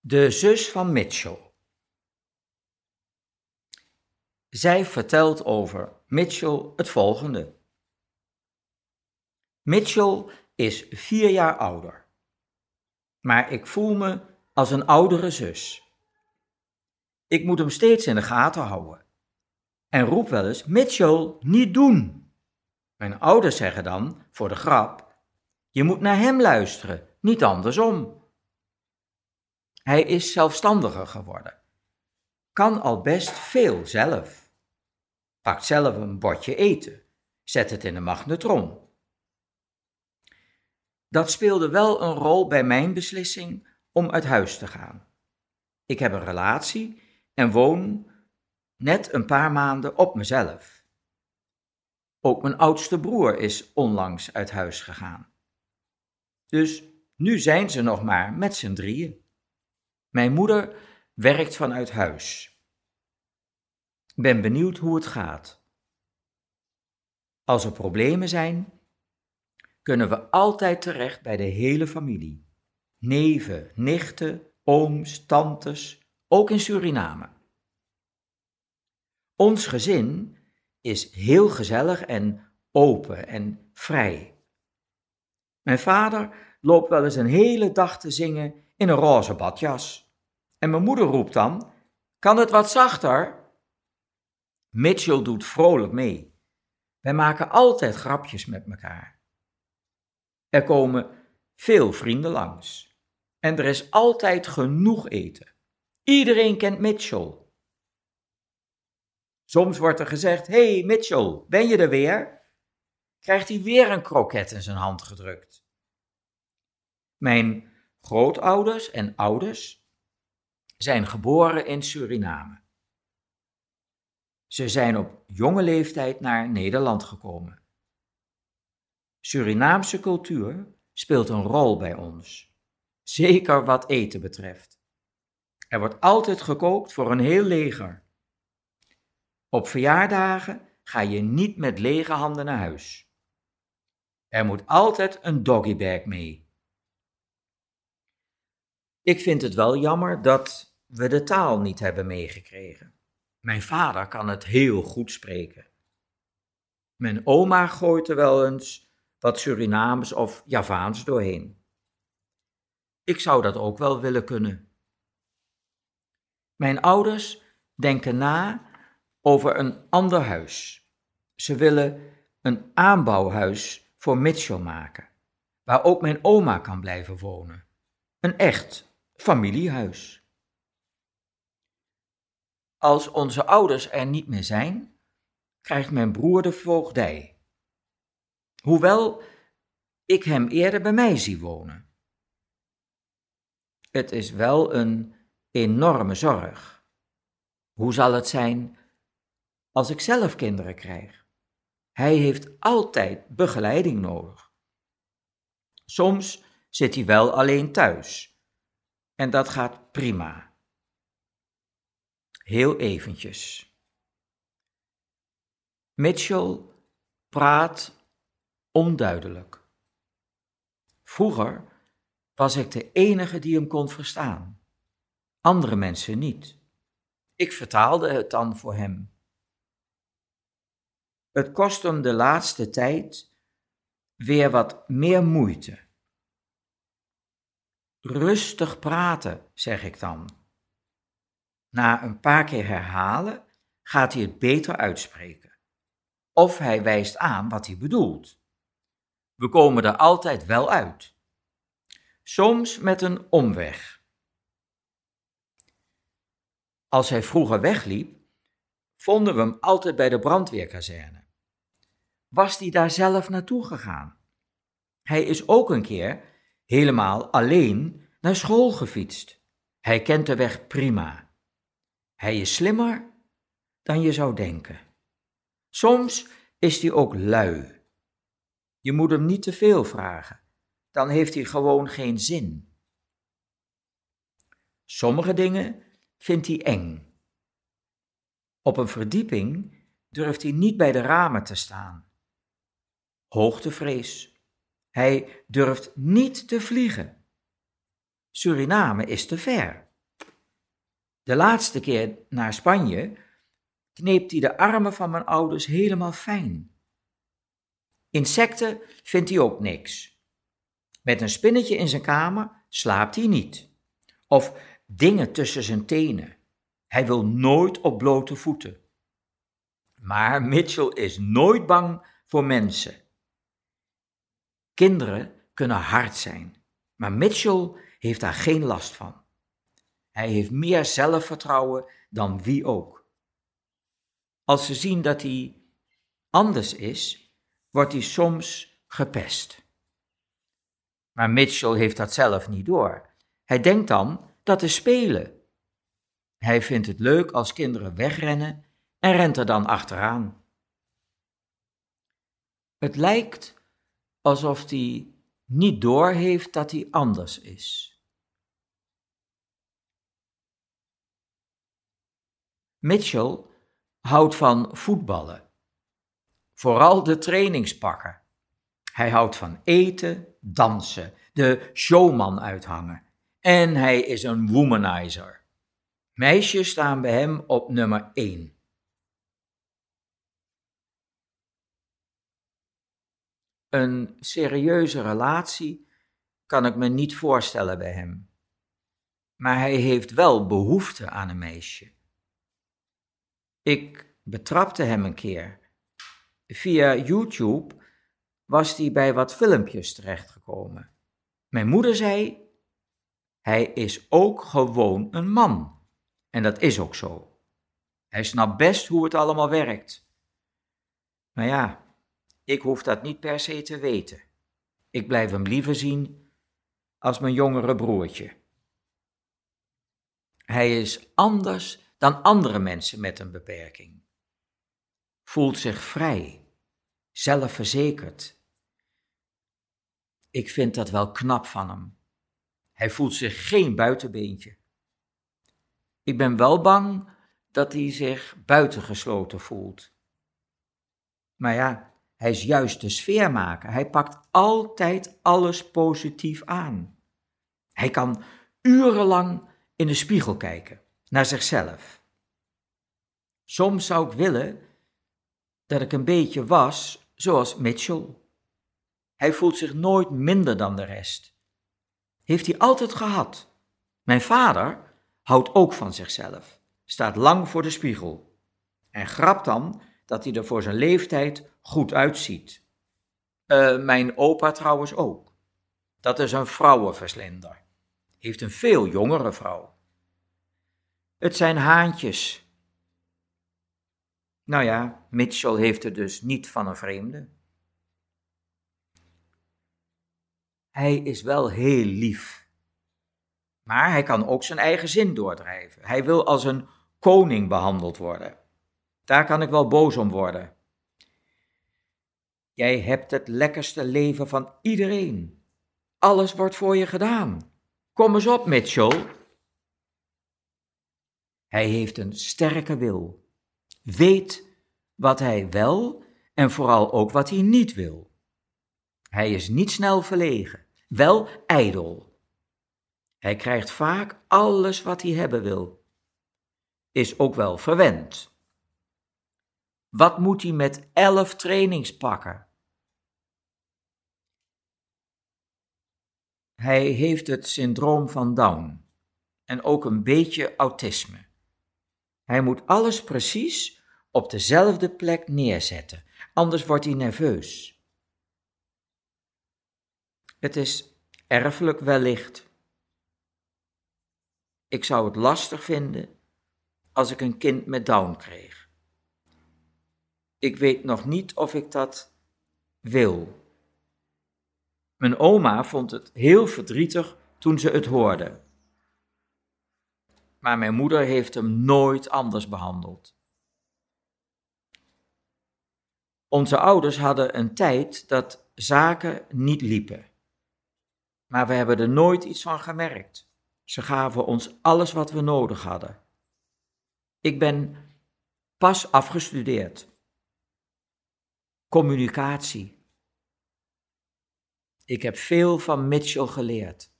De zus van Mitchell. Zij vertelt over Mitchell het volgende. Mitchell is vier jaar ouder, maar ik voel me als een oudere zus. Ik moet hem steeds in de gaten houden en roep wel eens: Mitchell, niet doen. Mijn ouders zeggen dan, voor de grap: Je moet naar hem luisteren, niet andersom. Hij is zelfstandiger geworden. Kan al best veel zelf. Pakt zelf een bordje eten. Zet het in de magnetron. Dat speelde wel een rol bij mijn beslissing om uit huis te gaan. Ik heb een relatie en woon net een paar maanden op mezelf. Ook mijn oudste broer is onlangs uit huis gegaan. Dus nu zijn ze nog maar met z'n drieën. Mijn moeder werkt vanuit huis. Ben benieuwd hoe het gaat. Als er problemen zijn, kunnen we altijd terecht bij de hele familie. Neven, nichten, ooms, tantes, ook in Suriname. Ons gezin is heel gezellig en open en vrij. Mijn vader loopt wel eens een hele dag te zingen in een roze badjas. En mijn moeder roept dan: Kan het wat zachter? Mitchell doet vrolijk mee. Wij maken altijd grapjes met elkaar. Er komen veel vrienden langs. En er is altijd genoeg eten. Iedereen kent Mitchell. Soms wordt er gezegd: Hey Mitchell, ben je er weer? Krijgt hij weer een kroket in zijn hand gedrukt. Mijn grootouders en ouders zijn geboren in Suriname. Ze zijn op jonge leeftijd naar Nederland gekomen. Surinaamse cultuur speelt een rol bij ons, zeker wat eten betreft. Er wordt altijd gekookt voor een heel leger. Op verjaardagen ga je niet met lege handen naar huis. Er moet altijd een doggybag mee. Ik vind het wel jammer dat we de taal niet hebben meegekregen. Mijn vader kan het heel goed spreken. Mijn oma gooit er wel eens wat Surinaams of Javaans doorheen. Ik zou dat ook wel willen kunnen. Mijn ouders denken na over een ander huis. Ze willen een aanbouwhuis voor Mitchell maken, waar ook mijn oma kan blijven wonen. Een echt familiehuis. Als onze ouders er niet meer zijn, krijgt mijn broer de voogdij. Hoewel ik hem eerder bij mij zie wonen. Het is wel een enorme zorg. Hoe zal het zijn als ik zelf kinderen krijg? Hij heeft altijd begeleiding nodig. Soms zit hij wel alleen thuis en dat gaat prima. Heel eventjes. Mitchell praat onduidelijk. Vroeger was ik de enige die hem kon verstaan. Andere mensen niet. Ik vertaalde het dan voor hem. Het kost hem de laatste tijd weer wat meer moeite. Rustig praten, zeg ik dan. Na een paar keer herhalen gaat hij het beter uitspreken. Of hij wijst aan wat hij bedoelt. We komen er altijd wel uit. Soms met een omweg. Als hij vroeger wegliep, vonden we hem altijd bij de brandweerkazerne. Was hij daar zelf naartoe gegaan? Hij is ook een keer helemaal alleen naar school gefietst. Hij kent de weg prima. Hij is slimmer dan je zou denken. Soms is hij ook lui. Je moet hem niet te veel vragen, dan heeft hij gewoon geen zin. Sommige dingen vindt hij eng. Op een verdieping durft hij niet bij de ramen te staan. Hoogtevrees. Hij durft niet te vliegen. Suriname is te ver. De laatste keer naar Spanje kneep hij de armen van mijn ouders helemaal fijn. Insecten vindt hij ook niks. Met een spinnetje in zijn kamer slaapt hij niet. Of dingen tussen zijn tenen. Hij wil nooit op blote voeten. Maar Mitchell is nooit bang voor mensen. Kinderen kunnen hard zijn, maar Mitchell heeft daar geen last van. Hij heeft meer zelfvertrouwen dan wie ook. Als ze zien dat hij anders is, wordt hij soms gepest. Maar Mitchell heeft dat zelf niet door. Hij denkt dan dat is spelen. Hij vindt het leuk als kinderen wegrennen en rent er dan achteraan. Het lijkt alsof hij niet doorheeft dat hij anders is. Mitchell houdt van voetballen, vooral de trainingspakken. Hij houdt van eten, dansen, de showman uithangen en hij is een womanizer. Meisjes staan bij hem op nummer 1. Een serieuze relatie kan ik me niet voorstellen bij hem. Maar hij heeft wel behoefte aan een meisje. Ik betrapte hem een keer. Via YouTube was hij bij wat filmpjes terechtgekomen. Mijn moeder zei: Hij is ook gewoon een man. En dat is ook zo. Hij snapt best hoe het allemaal werkt. Maar ja, ik hoef dat niet per se te weten. Ik blijf hem liever zien als mijn jongere broertje. Hij is anders dan andere mensen met een beperking. Voelt zich vrij, zelfverzekerd. Ik vind dat wel knap van hem. Hij voelt zich geen buitenbeentje. Ik ben wel bang dat hij zich buitengesloten voelt. Maar ja, hij is juist de sfeermaker. Hij pakt altijd alles positief aan. Hij kan urenlang in de spiegel kijken, naar zichzelf. Soms zou ik willen dat ik een beetje was zoals Mitchell. Hij voelt zich nooit minder dan de rest. Heeft hij altijd gehad. Mijn vader houdt ook van zichzelf, staat lang voor de spiegel en grapt dan dat hij er voor zijn leeftijd goed uitziet. Uh, mijn opa trouwens ook. Dat is een vrouwenverslinder. Heeft een veel jongere vrouw. Het zijn haantjes. Nou ja, Mitchell heeft het dus niet van een vreemde. Hij is wel heel lief. Maar hij kan ook zijn eigen zin doordrijven. Hij wil als een koning behandeld worden. Daar kan ik wel boos om worden. Jij hebt het lekkerste leven van iedereen. Alles wordt voor je gedaan. Kom eens op, Mitchell. Hij heeft een sterke wil. Weet wat hij wel en vooral ook wat hij niet wil. Hij is niet snel verlegen, wel ijdel. Hij krijgt vaak alles wat hij hebben wil. Is ook wel verwend. Wat moet hij met elf trainingspakken? Hij heeft het syndroom van Down en ook een beetje autisme. Hij moet alles precies op dezelfde plek neerzetten, anders wordt hij nerveus. Het is erfelijk wellicht. Ik zou het lastig vinden als ik een kind met Down kreeg. Ik weet nog niet of ik dat wil. Mijn oma vond het heel verdrietig toen ze het hoorde. Maar mijn moeder heeft hem nooit anders behandeld. Onze ouders hadden een tijd dat zaken niet liepen. Maar we hebben er nooit iets van gemerkt. Ze gaven ons alles wat we nodig hadden. Ik ben pas afgestudeerd. Communicatie. Ik heb veel van Mitchell geleerd.